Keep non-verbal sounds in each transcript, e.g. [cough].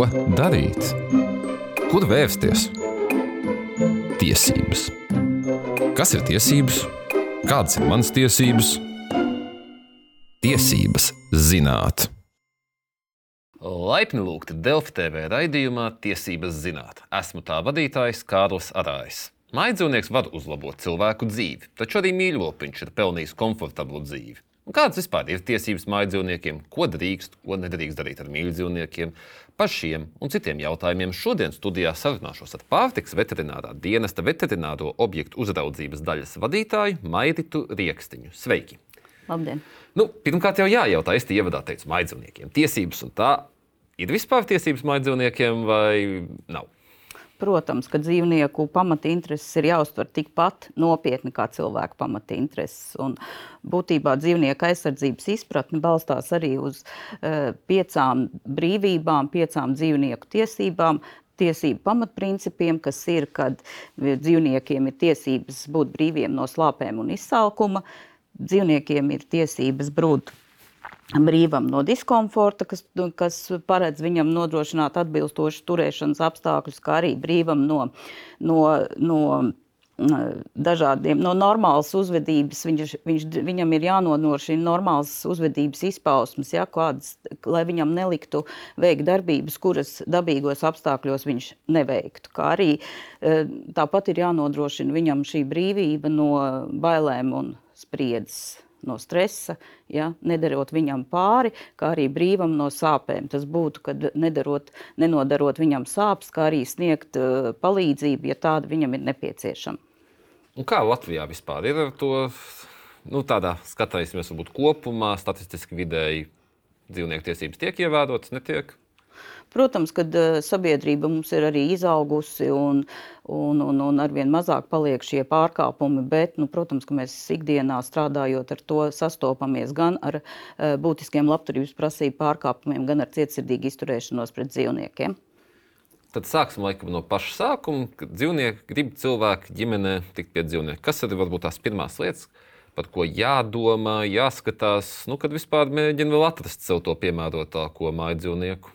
Ko darīt? Kur vērsties? Tiesības. Kas ir tiesības? Kādas ir manas tiesības? Tiesības zināt. Laipni lūgti Delfi TV raidījumā Tiesības zināt. Esmu tā vadītājs Kārlis Arājs. Maidzīvnieks var uzlabot cilvēku dzīvi, taču arī mīļlopiņš ir pelnījis komfortablu dzīvi. Un kādas vispār ir tiesības mājdzīvniekiem, ko drīkst, ko nedrīkst darīt ar mīļdzīvniekiem? Par šiem un citiem jautājumiem šodien studijā sarunāšos ar pārtiks veterinārā dienesta veterināro objektu uzraudzības daļas vadītāju Mairitu Riekstiņu. Sveiki! Labdien! Nu, pirmkārt, jau jājautā, es te ievadā teicu mājdzīvniekiem. Tiesības un tā ir vispār tiesības mājdzīvniekiem vai nav? Protams, ka dzīvnieku pamata intereses ir jāuztver tikpat nopietni kā cilvēku pamata intereses. Un būtībā dzīvnieku aizsardzības izpratne balstās arī uz uh, piecām brīvībām, piecām dzīvnieku tiesībām, tiesību pamatprincipiem, kas ir, kad dzīvniekiem ir tiesības būt brīviem no slāpēm un izsalkuma, dzīvniekiem ir tiesības būt brīvam no diskomforta, kas, kas paredz viņam nodrošināt atbilstošu turēšanas apstākļus, kā arī brīvam no, no, no dažādiem, no normālas uzvedības. Viņš, viņš, viņam ir jānodrošina normālas uzvedības izpausmes, ja, kādas, lai viņam neliktu veikt darbības, kuras dabīgos apstākļos viņš neveiktu. Kā arī tāpat ir jānodrošina viņam šī brīvība no bailēm un spriedzes no stresa, ja, nedarot viņam pāri, kā arī brīvam no sāpēm. Tas būtu, kad nedarot, nenodarot viņam sāpes, kā arī sniegt uh, palīdzību, ja tāda viņam ir nepieciešama. Un kā Latvijā vispār ir ar to? Nu, tādā skatīsimies, varbūt kopumā statistiski vidēji dzīvnieku tiesības tiek ievērotas, netiek. Protams, ka uh, sabiedrība mums ir arī izaugusi un, un, un, un arvien mazāk paliek šie pārkāpumi, bet, nu, protams, ka mēs ikdienā strādājot ar to sastopamies gan ar uh, būtiskiem labturības prasību pārkāpumiem, gan ar cietsirdīgu izturēšanos pret dzīvniekiem. Tad sāksim laikam, no paša sākuma, kad dzīvnieki grib cilvēku ģimenē tikt pie dzīvnieka. Kas tad varbūt tās pirmās lietas, par ko jādomā, jāskatās, nu, kad vispār mēģina vēl atrast sev to piemērotāko māju dzīvnieku?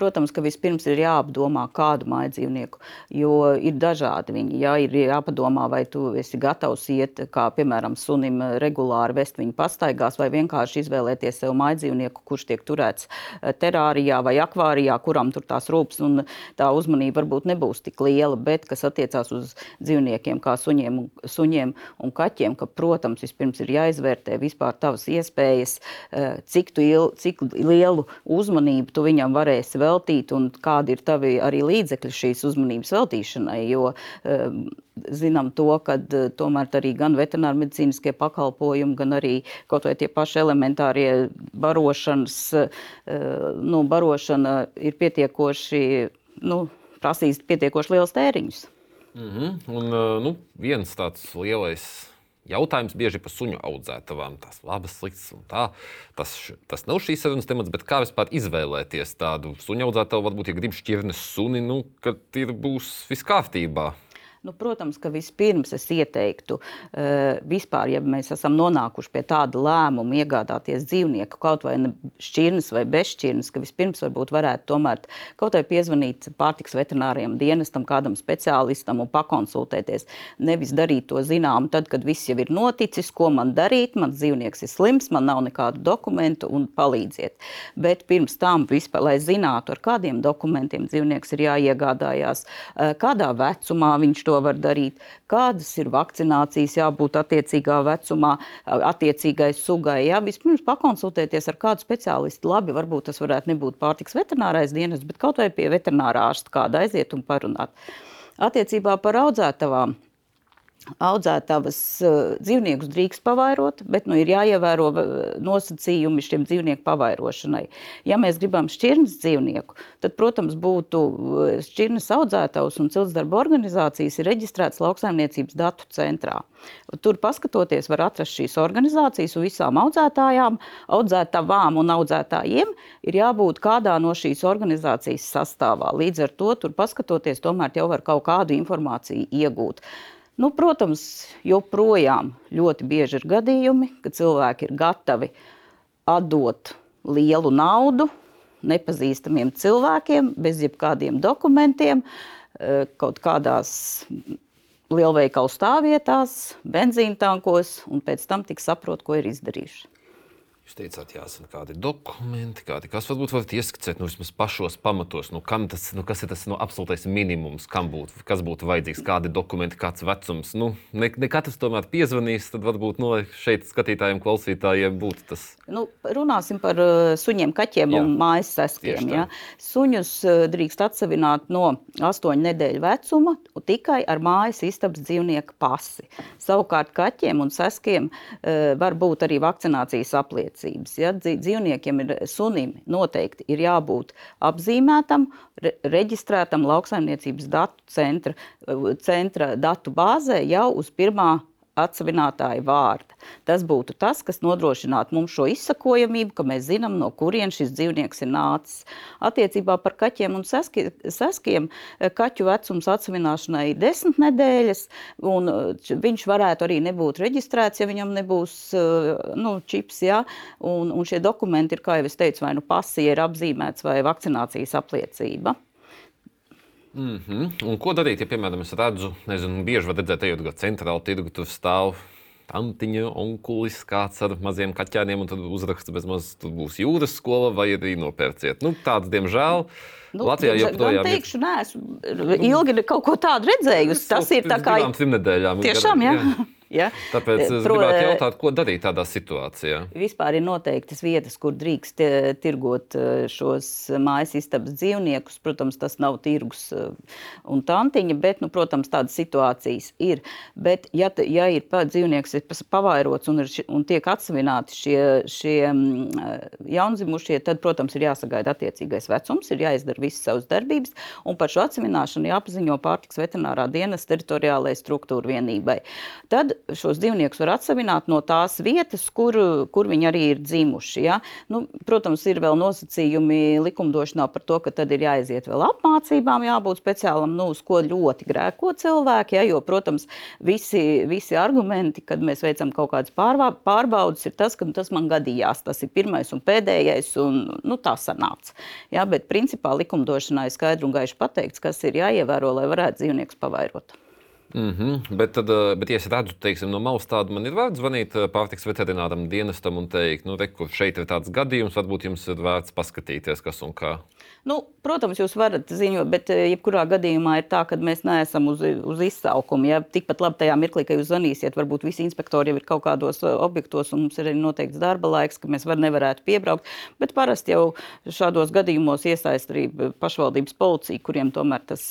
Protams, ka vispirms ir jāapdomā kādu māju dzīvnieku, jo ir dažādi viņi. Jā, ir jāpadomā, vai tu esi gatavs iet, kā piemēram, sunim regulāri vest viņu pastaigās, vai vienkārši izvēlēties sev māju dzīvnieku, kurš tiek turēts eh, terārijā vai akvārijā, kuram tur tās rūpes un tā uzmanība varbūt nebūs tik liela, bet kas attiecās uz dzīvniekiem kā suņiem, suņiem un kaķiem, ka, protams, vispirms ir jāizvērtē vispār tavas iespējas, eh, cik, il, cik lielu uzmanību tu viņam varēsi veltīt un kādi ir tavi arī līdzekļi šīs uzmanības veltīšanai. Jo um, zinām to, ka uh, tomēr arī gan veterinārmedicīniskie pakalpojumi, gan arī kaut vai tie paši elementārie barošanas, uh, nu, barošana ir pietiekoši, nu, prasīs pietiekoši liels tēriņus. Mm -hmm. Un, uh, nu, viens tāds lielais jautājums bieži par suņu audzētavām. Tas labas, sliktas un tā. Tas, tas nav šīs sarunas temats, bet kā vispār izvēlēties tādu suņu audzētavu, varbūt, ja grib šķirnes suni, nu, kad ir būs viss kārtībā. Nu, protams, ka vispirms es ieteiktu, uh, vispār, ja mēs esam nonākuši pie tāda lēmuma iegādāties dzīvnieku, kaut vai šķirnes vai bezšķirnes, ka vispirms varbūt varētu tomēr kaut vai piezvanīt pārtiks veterināriem dienestam, kādam speciālistam un pakonsultēties. Nevis darīt to zinām, tad, kad viss jau ir noticis, ko man darīt, mans dzīvnieks ir slims, man nav nekādu dokumentu un palīdziet. Bet pirms tam vispār, lai zinātu, ar kādiem dokumentiem dzīvnieks ir jāiegādājās, uh, kādā vecumā viņš to to var darīt, kādas ir vakcinācijas jābūt attiecīgā vecumā, attiecīgai sugai. Jā, vispirms pakonsultēties ar kādu speciālistu. Labi, varbūt tas varētu nebūt pārtiks veterinārais dienas, bet kaut vai pie veterinārā ārsta kāda aiziet un parunāt. Attiecībā par audzētavām audzētavas uh, dzīvniekus drīkst pavairot, bet nu, ir jāievēro uh, nosacījumi šiem dzīvnieku pavairošanai. Ja mēs gribam šķirnes dzīvnieku, tad, protams, būtu uh, šķirnes audzētavs un ciltsdarba organizācijas ir reģistrētas lauksaimniecības datu centrā. Tur paskatoties var atrast šīs organizācijas un visām audzētājām, audzētavām un audzētājiem ir jābūt kādā no šīs organizācijas sastāvā. Līdz ar to tur paskatoties tomēr jau var kaut kādu informāciju iegūt. Nu, protams, joprojām ļoti bieži ir gadījumi, kad cilvēki ir gatavi atdot lielu naudu nepazīstamiem cilvēkiem, bez jebkādiem dokumentiem, eh, kaut kādās lielveikalu stāvvietās, benzīna tankos, un pēc tam tik saprot, ko ir izdarījuši. Jūs teicāt, jāsaka, kādi dokumenti, kādi, kas varbūt varat ieskicēt nu, vismaz pašos pamatos, nu, tas, nu, kas ir tas nu, absolūtais minimums, būtu, kas būtu vajadzīgs, kādi dokumenti, kāds vecums. Nu, ne, ne katrs tomēr piezvanīs, tad varbūt no nu, šeit skatītājiem, klausītājiem būtu tas. Nu, runāsim par uh, suņiem, kaķiem Jā. un mājas seskiem. Ja? Suņus uh, drīkst atsevināt no astoņu nedēļu vecuma tikai ar mājas istabas dzīvnieka pasi. Savukārt kaķiem un seskiem uh, var būt arī vakcinācijas apliecība attiecības. Ja? Dzīvniekiem ir sunim noteikti ir jābūt apzīmētam, re, reģistrētam lauksaimniecības datu centra, centra datu bāzē jau uz pirmā atsevinātāja vārda. Tas būtu tas, kas nodrošinātu mums šo izsakojamību, ka mēs zinām, no kurienes šis dzīvnieks ir nācis. Attiecībā par kaķiem un seski, seskiem eh, kaķu vecums atsevināšanai ir desmit nedēļas, un eh, viņš varētu arī nebūt reģistrēts, ja viņam nebūs eh, nu, čips. Ja? Un, un šie dokumenti ir, kā jau es teicu, vai nu pasija ir apzīmēts vai vakcinācijas apliecība. Mm -hmm. Un ko darīt, ja, piemēram, es redzu, nezinu, bieži var redzēt, ejot gar centrālu tirgu, tur stāv tantiņa, onkulis, kāds ar maziem kaķēniem, un tad uzraksts bez maz, tur būs jūras skola vai arī nopērciet. Nu, tāds, diemžēl. Nu, Latvijā tādā veidā teikšu, nē, esmu ilgi kaut ko tādu redzējusi. Tas ir tā kā. Trim nedēļām. Tiešām, jā. jā. Ja? Tāpēc es Pro, gribētu jautāt, ko darīt tādā situācijā. Vispār ir noteiktas vietas, kur drīkst eh, tirgot eh, šos mājas istabas dzīvniekus. Protams, tas nav tirgus eh, un tantiņa, bet, nu, protams, tādas situācijas ir. Bet, ja, ja ir dzīvnieks ir pavairots un, ir, un tiek atsevināti šie, šie mm, jaundzimušie, tad, protams, ir jāsagaida attiecīgais vecums, ir jāizdara visas savas darbības, un par šo atsevināšanu jāpaziņo pārtiks veterinārā dienas teritoriālajai struktūra vienībai. Tad šos dzīvniekus var atsevināt no tās vietas, kur, kur viņi arī ir dzimuši. Ja? Nu, protams, ir vēl nosacījumi likumdošanā par to, ka tad ir jāiziet vēl apmācībām, jābūt speciālam, nu, uz ko ļoti grēko cilvēki. Ja? Jo, protams, visi, visi argumenti, kad mēs veicam kaut kādas pārbaudas, ir tas, ka nu, tas man gadījās. Tas ir pirmais un pēdējais, un nu, tā sanāca. Ja? Bet principā likumdošanā ir skaidri un gaiši pateikts, kas ir jāievēro, lai varētu dzīvniekus pavairot. Mm -hmm. bet, tad, eh, bet, ja es redzu, teiksim, no malas tādu, man ir vērts zvanīt eh, pārtiks veterināram dienestam un teikt, nu, re, kur šeit ir tāds gadījums, varbūt jums ir vērts paskatīties, kas un kā. Nu, protams, jūs varat ziņot, bet eh, jebkurā gadījumā ir tā, ka mēs neesam uz, uz izsaukumu. Ja tikpat labi tajā mirklī, kad jūs zvanīsiet, varbūt visi inspektori jau ir kaut kādos objektos, un mums ir arī noteikts darba laiks, ka mēs var, nevarētu piebraukt. Bet parasti jau šādos gadījumos iesaist arī pašvaldības policija, kuriem tomēr tas,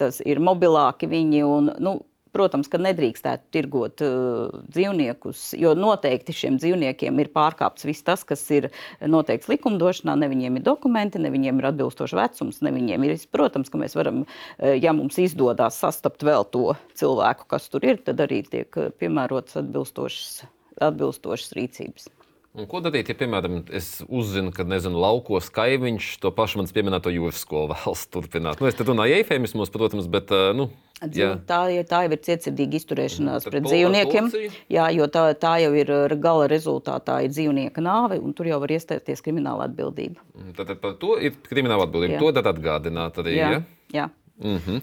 tas ir mobilāki viņi. Un, nu, Protams, ka nedrīkstētu tirgot uh, dzīvniekus, jo noteikti šiem dzīvniekiem ir pārkāpts viss tas, kas ir noteikts likumdošanā. Ne viņiem ir dokumenti, ne viņiem ir atbilstošs vecums, ne viņiem ir. Protams, ka mēs varam, uh, ja mums izdodas sastapt vēl to cilvēku, kas tur ir, tad arī tiek uh, piemērotas atbilstošas, atbilstošas rīcības. Un ko darīt, ja, piemēram, es uzzinu, ka, nezinu, laukos kaimiņš to pašu manas pieminēto jūras skolu vēlas turpināt? Nu, es te runāju eifemismos, protams, bet, nu, Jā. Tā, tā jau ir cietsirdīga izturēšanās mm, pret dzīvniekiem. Jā, jo tā, tā jau ir gala rezultātā ir dzīvnieka nāve, un tur jau var iestāties krimināla atbildība. Tad par to ir krimināla atbildība. Jā. To tad atgādināt arī. Jā. Ja? Jā. Mm -hmm.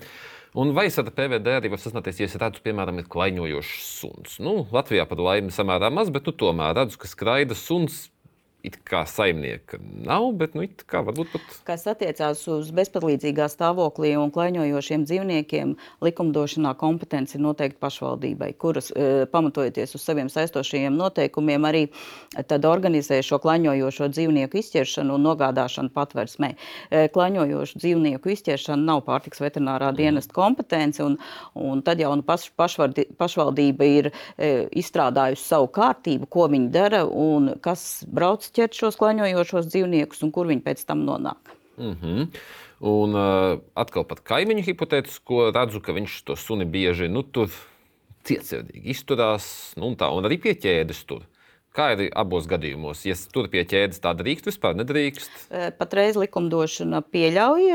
Un vai es ar PVD arī varu sasniegties, ja es redzu, piemēram, klaiņojošs suns? Nu, Latvijā par laimi samērā maz, bet nu, tomēr redzu, ka skraida suns it kā saimnieka nav, bet nu, kā varbūt pat. Kas attiecās uz bezpalīdzīgā stāvoklī un klaiņojošiem dzīvniekiem, likumdošanā kompetence ir noteikti pašvaldībai, kuras e, pamatojoties uz saviem saistošajiem noteikumiem arī organizē šo klaiņojošo dzīvnieku izķeršanu un nogādāšanu patversmē. E, klaiņojošu dzīvnieku izķeršana nav pārtiks veterinārā mm. dienesta kompetence, un, un tad jau nu paš, pašvardi, pašvaldība ir e, izstrādājusi savu kārtību, ko viņi dara un kas brauc ķert šos klaņojošos dzīvniekus un kur viņi pēc tam nonāk. Mm -hmm. Un uh, atkal par kaimiņu hipotētisko redzu, ka viņš to suni bieži nu, tur cietsirdīgi izturās, nu, un, tā, un arī pie ķēdes tur. Kā ir abos gadījumos? Ja tur pie ķēdes tā drīkst, vispār nedrīkst? Patreiz likumdošana pieļauj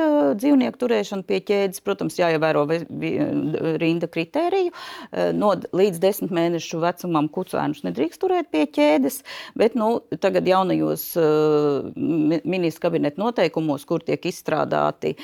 dzīvnieku turēšanu pie ķēdes. Protams, jāievēro rinda kritēriju. No līdz desmit mēnešu vecumam kucēnus nedrīkst turēt pie ķēdes, bet nu, tagad jaunajos ministra kabineta noteikumos, kur tiek izstrādāti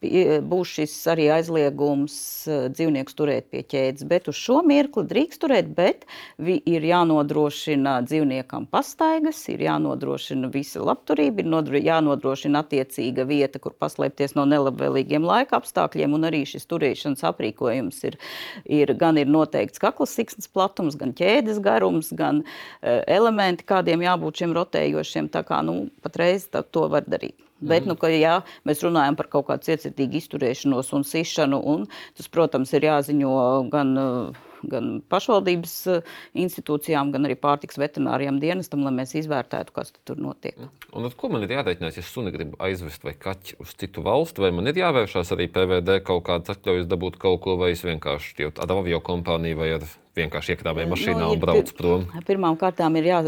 būs šis arī aizliegums eh, dzīvniekus turēt pie ķēdes. Bet uz šo mirkli drīkst turēt, bet ir jānodrošina dzīvniekam pastaigas, ir jānodrošina visa labturība, ir jānodrošina attiecīga vieta, kur paslēpties no nelabvēlīgiem laika apstākļiem, un arī šis turēšanas aprīkojums ir, ir gan ir noteikts kaklas siksnas platums, gan ķēdes garums, gan uh, elementi, kādiem jābūt šiem rotējošiem. Tā kā nu, patreiz tā, to var darīt. Bet, nu, ka, ja mēs runājam par kaut kādu cietsirdīgu izturēšanos un sišanu, un tas, protams, ir jāziņo gan uh, gan pašvaldības eh, institūcijām, gan arī pārtiks veterinārijam dienestam, lai mēs izvērtētu, kas tur notiek. Un ar ko man ir jārēķinās, ja suni grib aizvest vai kaķi uz citu valstu, vai man ir jāvēršās arī PVD kaut kādas atļaujas dabūt kaut ko, vai es vienkārši ar avio kompāniju vai ar vienkārši iekrāvēja nu, mašīnā nu, un brauc prom? [laughs] Pirmkārt, ir jā,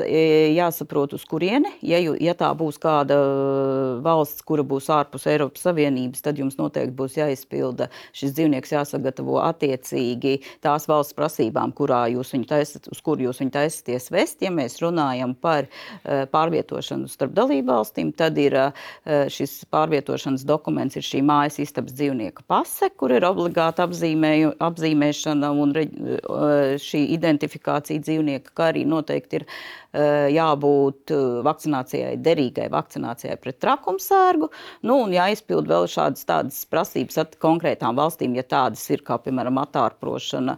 jāsaprot, uz kurieni. Ja, ja tā būs kāda valsts, kura būs ārpus Eiropas Savienības, tad jums noteikti būs jāizpilda šis dzīvnieks, jāsagatavo attiecīgi tās valsts prasībām, kurā jūs viņu taisat, uz kur jūs viņu taisaties vest. Ja mēs runājam par uh, pārvietošanu starp dalību valstīm, tad ir uh, šis pārvietošanas dokuments, ir šī mājas istabas dzīvnieka pase, kur ir obligāta apzīmēšana un uh, šī identifikācija dzīvnieka, kā arī noteikti ir jābūt vakcinācijai, derīgai vakcinācijai pret trakumsērgu, nu, un jāizpild vēl šādas tādas prasības konkrētām valstīm, ja tādas ir, kā piemēram atārprošana,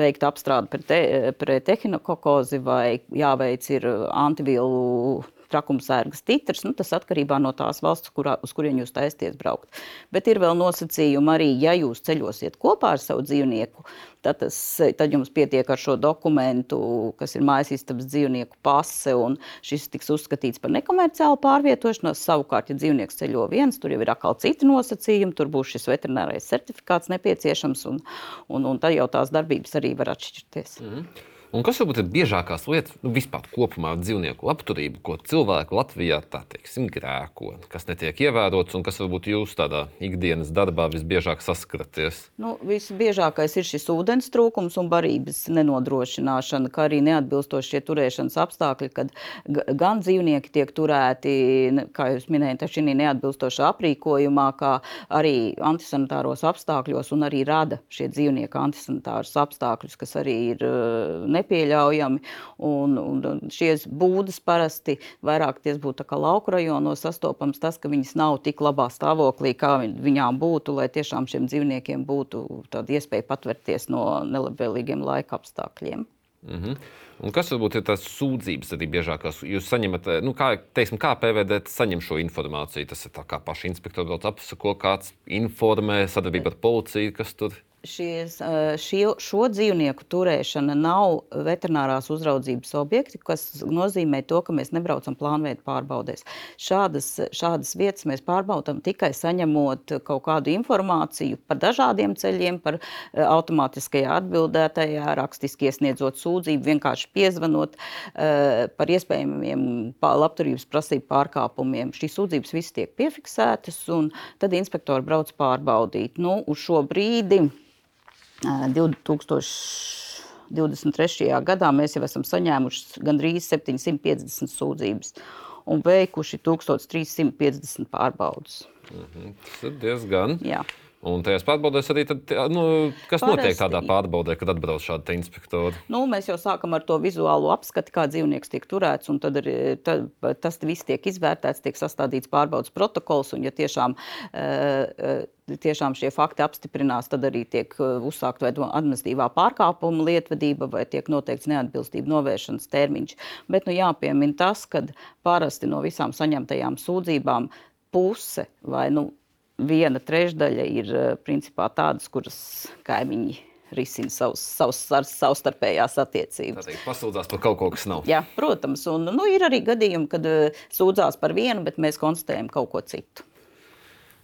veikt apstrādi pret, te, pret ehinokokozi vai jāveic ir antivielu trakumsērgas titrs, nu, tas atkarībā no tās valsts, kurā, uz kurien jūs taisties braukt. Bet ir vēl nosacījumi arī, ja jūs ceļosiet kopā ar savu dzīvnieku, tad, tas, tad jums pietiek ar šo dokumentu, kas ir mājas istabas dzīvnieku pase, un šis tiks uzskatīts par nekomerciālu pārvietošanos. Savukārt, ja dzīvnieks ceļo viens, tur jau ir atkal citi nosacījumi, tur būs šis veterinārais certifikāts nepieciešams, un, un, un tad jau tās darbības arī var atšķirties. Mm -hmm. Un kas varbūt ir biežākās lietas, nu, vispār kopumā dzīvnieku labturību, ko cilvēki Latvijā teiksim, grēko, kas netiek ievērots un kas varbūt jūs tādā ikdienas darbā visbiežāk saskaraties? Nu, visbiežākais ir šis ūdens trūkums un barības nenodrošināšana, kā arī neatbilstošie turēšanas apstākļi, kad gan dzīvnieki tiek turēti, kā jūs minējāt, šī neatbilstošā aprīkojumā, kā arī antisanitāros apstākļos un arī rada šie dzīvnieki antisanitārus apstākļus, kas arī ir ne nepieļaujami. Un, un šies būdas parasti vairāk ties būtu lauku rajonos sastopams tas, ka viņas nav tik labā stāvoklī, kā viņām būtu, lai tiešām šiem dzīvniekiem būtu tāda iespēja patvērties no nelabvēlīgiem laika apstākļiem. Mm -hmm. Un kas varbūt ir tās sūdzības arī biežākās? Jūs saņemat, nu, kā, teiksim, kā PVD saņem šo informāciju? Tas ir tā kā paši inspektori brauc apsako, kāds informē sadarbību ar policiju, kas tur ir šies, šie, šo dzīvnieku turēšana nav veterinārās uzraudzības objekti, kas nozīmē to, ka mēs nebraucam plānveidu pārbaudēs. Šādas, šādas vietas mēs pārbaudām tikai saņemot kaut kādu informāciju par dažādiem ceļiem, par automātiskajā atbildētajā, rakstiski iesniedzot sūdzību, vienkārši piezvanot par iespējamiem labturības prasību pārkāpumiem. Šīs sūdzības visas tiek piefiksētas, un tad inspektori brauc pārbaudīt. Nu, uz šo brīdi 2023. gadā mēs jau esam saņēmuši gandrīz 750 sūdzības un veikuši 1350 pārbaudas. Mhm, tas ir diezgan. Jā. Un tajās pārbaudēs arī, tad, nu, kas Parasti, notiek tādā pārbaudē, kad atbrauc šādi inspektori? Nu, mēs jau sākam ar to vizuālo apskati, kā dzīvnieks tiek turēts, un tad, arī, tad tas viss tiek izvērtēts, tiek sastādīts pārbaudas protokols, un ja tiešām, uh, tiešām šie fakti apstiprinās, tad arī tiek uzsākt vai administratīvā pārkāpuma lietvedība, vai tiek noteikts neatbilstību novēršanas termiņš. Bet nu, jāpiemina tas, ka parasti no visām saņemtajām sūdzībām puse vai nu, viena trešdaļa ir eh, principā tādas, kuras kaimiņi risina savus, savus savstarpējās attiecības. Tā pasūdzās par kaut ko, kas nav. Jā, protams, un nu, ir arī gadījumi, kad uh, sūdzās par vienu, bet mēs konstatējam kaut ko citu.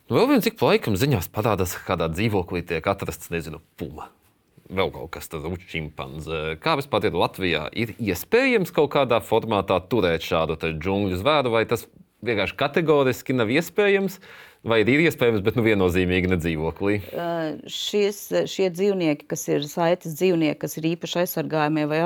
Nu, vēl viens cik laikam ziņās parādās, ka kādā dzīvoklī tiek atrasts, nezinu, puma. vēl kaut kas tāds - čimpanze. Kā vispār ir Latvijā? Ir iespējams kaut kādā formātā turēt šādu džungļu zvēru, vai tas vienkārši kategoriski nav iespējams? Vai ir iespējams, bet nu, viennozīmīgi ne dzīvoklī? Uh, šies, šie dzīvnieki, kas ir saites dzīvnieki, kas ir īpaši aizsargājamie vai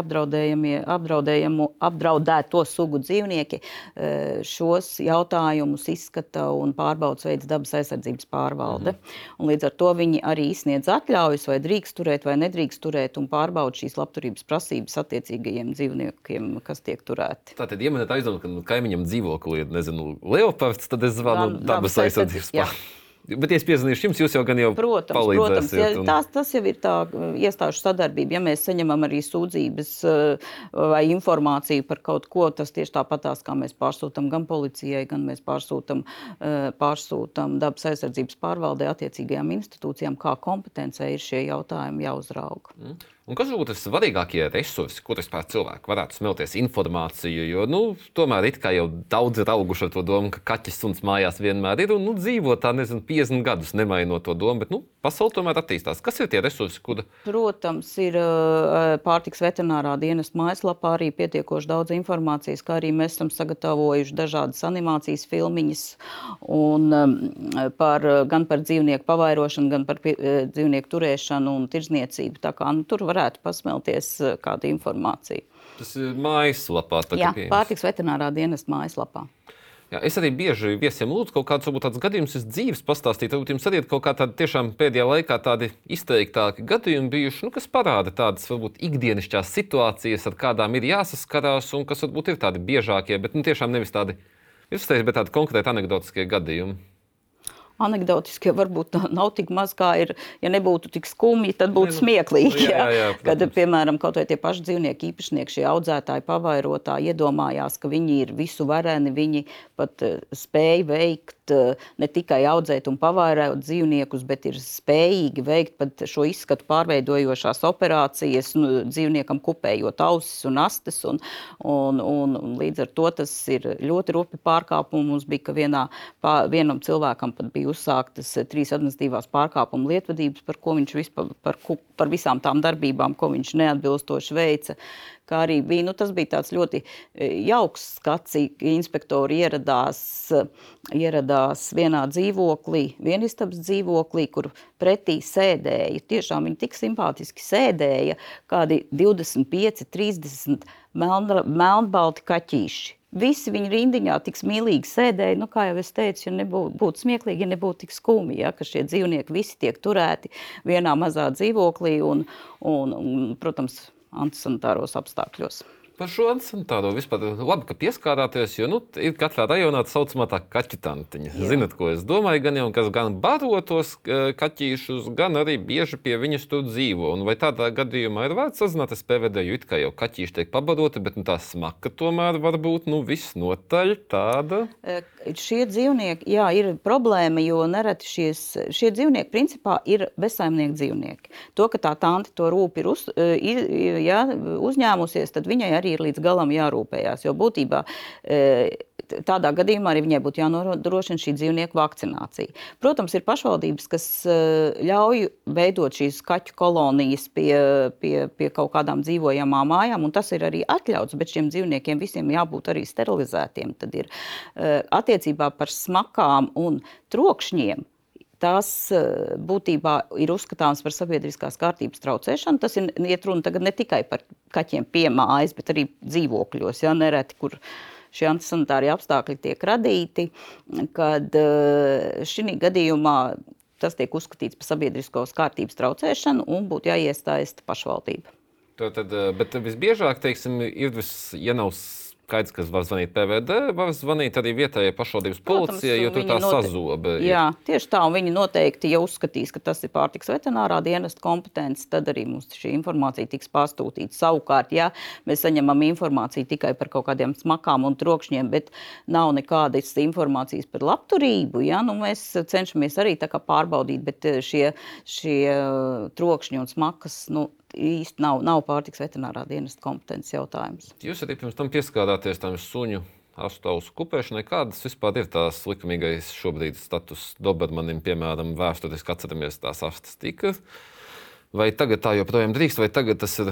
apdraudēto sugu dzīvnieki, uh, šos jautājumus izskata un pārbaudas veids dabas aizsardzības pārvalde. Mhm. Un līdz ar to viņi arī izsniedz atļaujas, vai drīkst turēt vai nedrīkst turēt, un pārbauda šīs labturības prasības attiecīgajiem dzīvniekiem, kas tiek turēti. Tātad, ja man ir aizdomas, ka kaimiņam dzīvoklī ir, nezinu, leopards, tad es zvanu dabas aizsardzības Jā. Bet, es piezvanīšu jums, jūs jau gan jau protams, protams ja, tās, tas jau ir tā iestāžu sadarbība. Ja mēs saņemam arī sūdzības vai informāciju par kaut ko, tas tieši tāpatās, kā mēs pārsūtam gan policijai, gan mēs pārsūtam, pārsūtam dabas aizsardzības pārvaldē attiecīgajām institūcijām, kā kompetencē ir šie jautājumi jāuzrauga. Mm. Un kas būtu svarīgākie resursi, kur vispār cilvēki varētu smelties informāciju? Jo nu, tomēr it kā jau daudz ir auguši ar to domu, ka kaķis suns mājās vienmēr ir un nu, dzīvo tā, nezinu, 50 gadus nemainot to domu. Bet nu, pasaule tomēr attīstās. Kas ir tie resursi? Kur... Protams, ir pārtiks veterinārā dienas mājaslapā arī pietiekoši daudz informācijas, kā arī mēs esam sagatavojuši dažādas animācijas filmiņas un, par, gan par dzīvnieku pavairošanu, gan par pie, dzīvnieku turēšanu un tirdzniecību. Tā kā nu, tur var varētu pasmelties eh, kādu informāciju. Tas ir mājaslapā. Jā, pārtiks veterinārā dienas mājaslapā. Jā, es arī bieži viesiem lūdzu kaut kādus varbūt, gadījumus iz dzīves pastāstīt. Varbūt jums arī ir kaut kādi tiešām pēdējā laikā tādi izteiktāki gadījumi bijuši, nu, kas parāda tādas varbūt ikdienišķās situācijas, ar kādām ir jāsaskarās un kas varbūt ir tādi biežākie, bet nu, tiešām nevis tādi, izteikti, bet tādi konkrēti anekdotiskie gadījumi anekdotiski, varbūt nav tik maz, kā ir. Ja nebūtu tik skumji, tad būtu smieklīgi. Jā, jā, jā, kad, piemēram, kaut vai tie paši dzīvnieku īpašnieki, šie audzētāji, pavairotāji iedomājās, ka viņi ir visu vareni, viņi pat uh, spēj veikt uh, ne tikai audzēt un pavairot dzīvniekus, bet ir spējīgi veikt pat šo izskatu pārveidojošās operācijas, nu, dzīvniekam kupējot ausis un astes. Un, un, un, un līdz ar to tas ir ļoti rupi pārkāpumi. Mums bija, ka vienā, pā, vienam cilvēkam pat bija uzsāktas eh, trīs administratīvās pārkāpuma lietvedības, par vispār, par, par visām tām darbībām, ko viņš neatbilstoši veica. Kā arī bija, nu, tas bija tāds ļoti eh, jauks skats, inspektori ieradās, eh, ieradās vienā dzīvoklī, vienistabas dzīvoklī, kur pretī sēdēja, tiešām viņi tik simpātiski sēdēja, kādi 25, 30 melna, melnbalti kaķīši Visi viņi rindiņā tik mīlīgi sēdēja. Nu, kā jau es teicu, ja nebūtu būt smieklīgi, ja nebūtu tik skumji, ja, ka šie dzīvnieki visi tiek turēti vienā mazā dzīvoklī un, un, un protams, antisanitāros apstākļos. Par šo sanitāro vispār labi, ka pieskārāties, jo nu, ir katrā rajonā tā saucamā tā kaķu tantiņa. Jā. Zinat, ko es domāju, gan jau kas gan baro tos kaķīšus, gan arī bieži pie viņas tur dzīvo. Un vai tādā gadījumā ir vērts sazināties PVD, jo it kā jau kaķīši tiek pabaroti, bet nu, tā smaka tomēr var būt nu, visnotaļ tāda. Šie dzīvnieki, jā, ir problēma, jo nereti šies, šie dzīvnieki principā ir bezsaimnieki dzīvnieki. To, ka tā tante to rūp ir uz, ir, jā, uzņēmusies, tad viņai arī ir līdz galam jārūpējās. Jo būtībā e, tādā gadījumā arī viņai būtu jānodrošina šī dzīvnieku vakcinācija. Protams, ir pašvaldības, kas e, ļauj veidot šīs kaķu kolonijas pie, pie, pie kaut kādām dzīvojamām mājām, un tas ir arī atļauts, bet šiem dzīvniekiem visiem jābūt arī sterilizētiem. Tad ir e, attiecībā par smakām un trokšņiem tās eh, būtībā ir uzskatāms par sabiedriskās kārtības traucēšanu. Tas ir iet runa ne tikai par kaķiem pie mājas, bet arī dzīvokļos, ja nereti, kur šie antisanitārie apstākļi tiek radīti, kad eh, šī gadījumā tas tiek uzskatīts par sabiedriskās kārtības traucēšanu un būtu jāiestājas pašvaldība. Tad, eh, bet visbiežāk, teiksim, ir, vis, ja nav skaidrs, ka var zvanīt PVD, var zvanīt arī vietējai pašvaldības policijai, jo tur tā note... sazobe. Jā, tieši tā, un viņi noteikti, ja uzskatīs, ka tas ir pārtiks veterinārā dienesta kompetence, tad arī mums šī informācija tiks pārsūtīta. Savukārt, ja mēs saņemam informāciju tikai par kaut kādiem smakām un trokšņiem, bet nav nekādas informācijas par labturību, ja, nu mēs cenšamies arī pārbaudīt, bet eh, šie, šie eh, trokšņi un smakas, nu, īsti nav, nav pārtiks veterinārā dienesta kompetences jautājums. Jūs arī pirms tam pieskārāties tam suņu astoņu kupēšanai. Kādas vispār ir tās likumīgais šobrīd status Dobermanim, piemēram, vēsturiski atceramies tās astes tika Vai tagad tā joprojām drīkst, vai tagad tas ir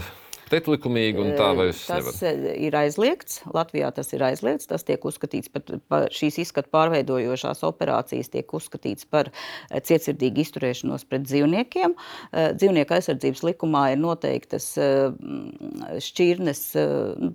pretlikumīgi un tā vairs tas nevar? ir aizliegts. Latvijā tas ir aizliegts. Tas tiek uzskatīts par, par šīs izskatu pārveidojošās operācijas, tiek uzskatīts par eh, cietsirdīgu izturēšanos pret dzīvniekiem. Eh, dzīvnieku aizsardzības likumā ir noteiktas eh, šķirnes,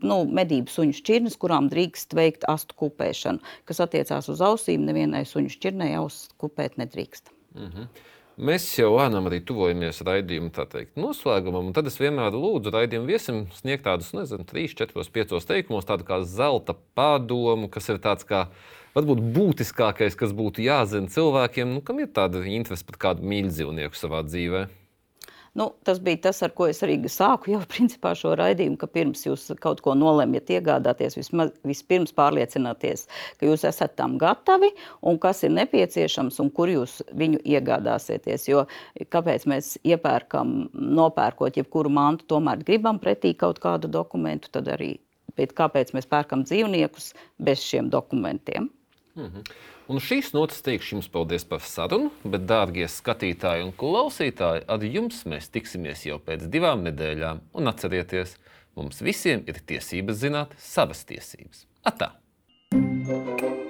nu, medību suņu šķirnes, kurām drīkst veikt astu kupēšanu. Kas attiecās uz ausīm, nevienai suņu šķirnei ausis kupēt nedrīkst. Mm -hmm. Mēs jau lēnām arī tuvojamies raidījuma teikt, noslēgumam, un tad es vienmēr lūdzu raidījumu viesim sniegt tādus, nezinu, 3, 4, 5 teikumos, tādu kā zelta padomu, kas ir tāds kā varbūt būtiskākais, kas būtu jāzina cilvēkiem, nu, kam ir tāda interese par kādu mīļdzīvnieku savā dzīvēm. Nu, tas bija tas, ar ko es arī sāku jau [laughs] principā, šo raidījumu, ka pirms jūs kaut ko nolemjat iegādāties, vismaz, vispirms pārliecināties, ka jūs esat tam gatavi un kas ir nepieciešams un kur jūs viņu iegādāsieties. Jo kāpēc mēs iepērkam, nopērkot jebkuru mantu, tomēr gribam pretī kaut kādu dokumentu, tad arī kāpēc mēs pērkam dzīvniekus bez šiem dokumentiem. Mm -hmm. Un šīs notas teikšu jums paldies par sarunu, bet, dārgie skatītāji un klausītāji, ar jums mēs tiksimies jau pēc divām nedēļām. Un atcerieties, mums visiem ir tiesības zināt savas tiesības. Atā! thank you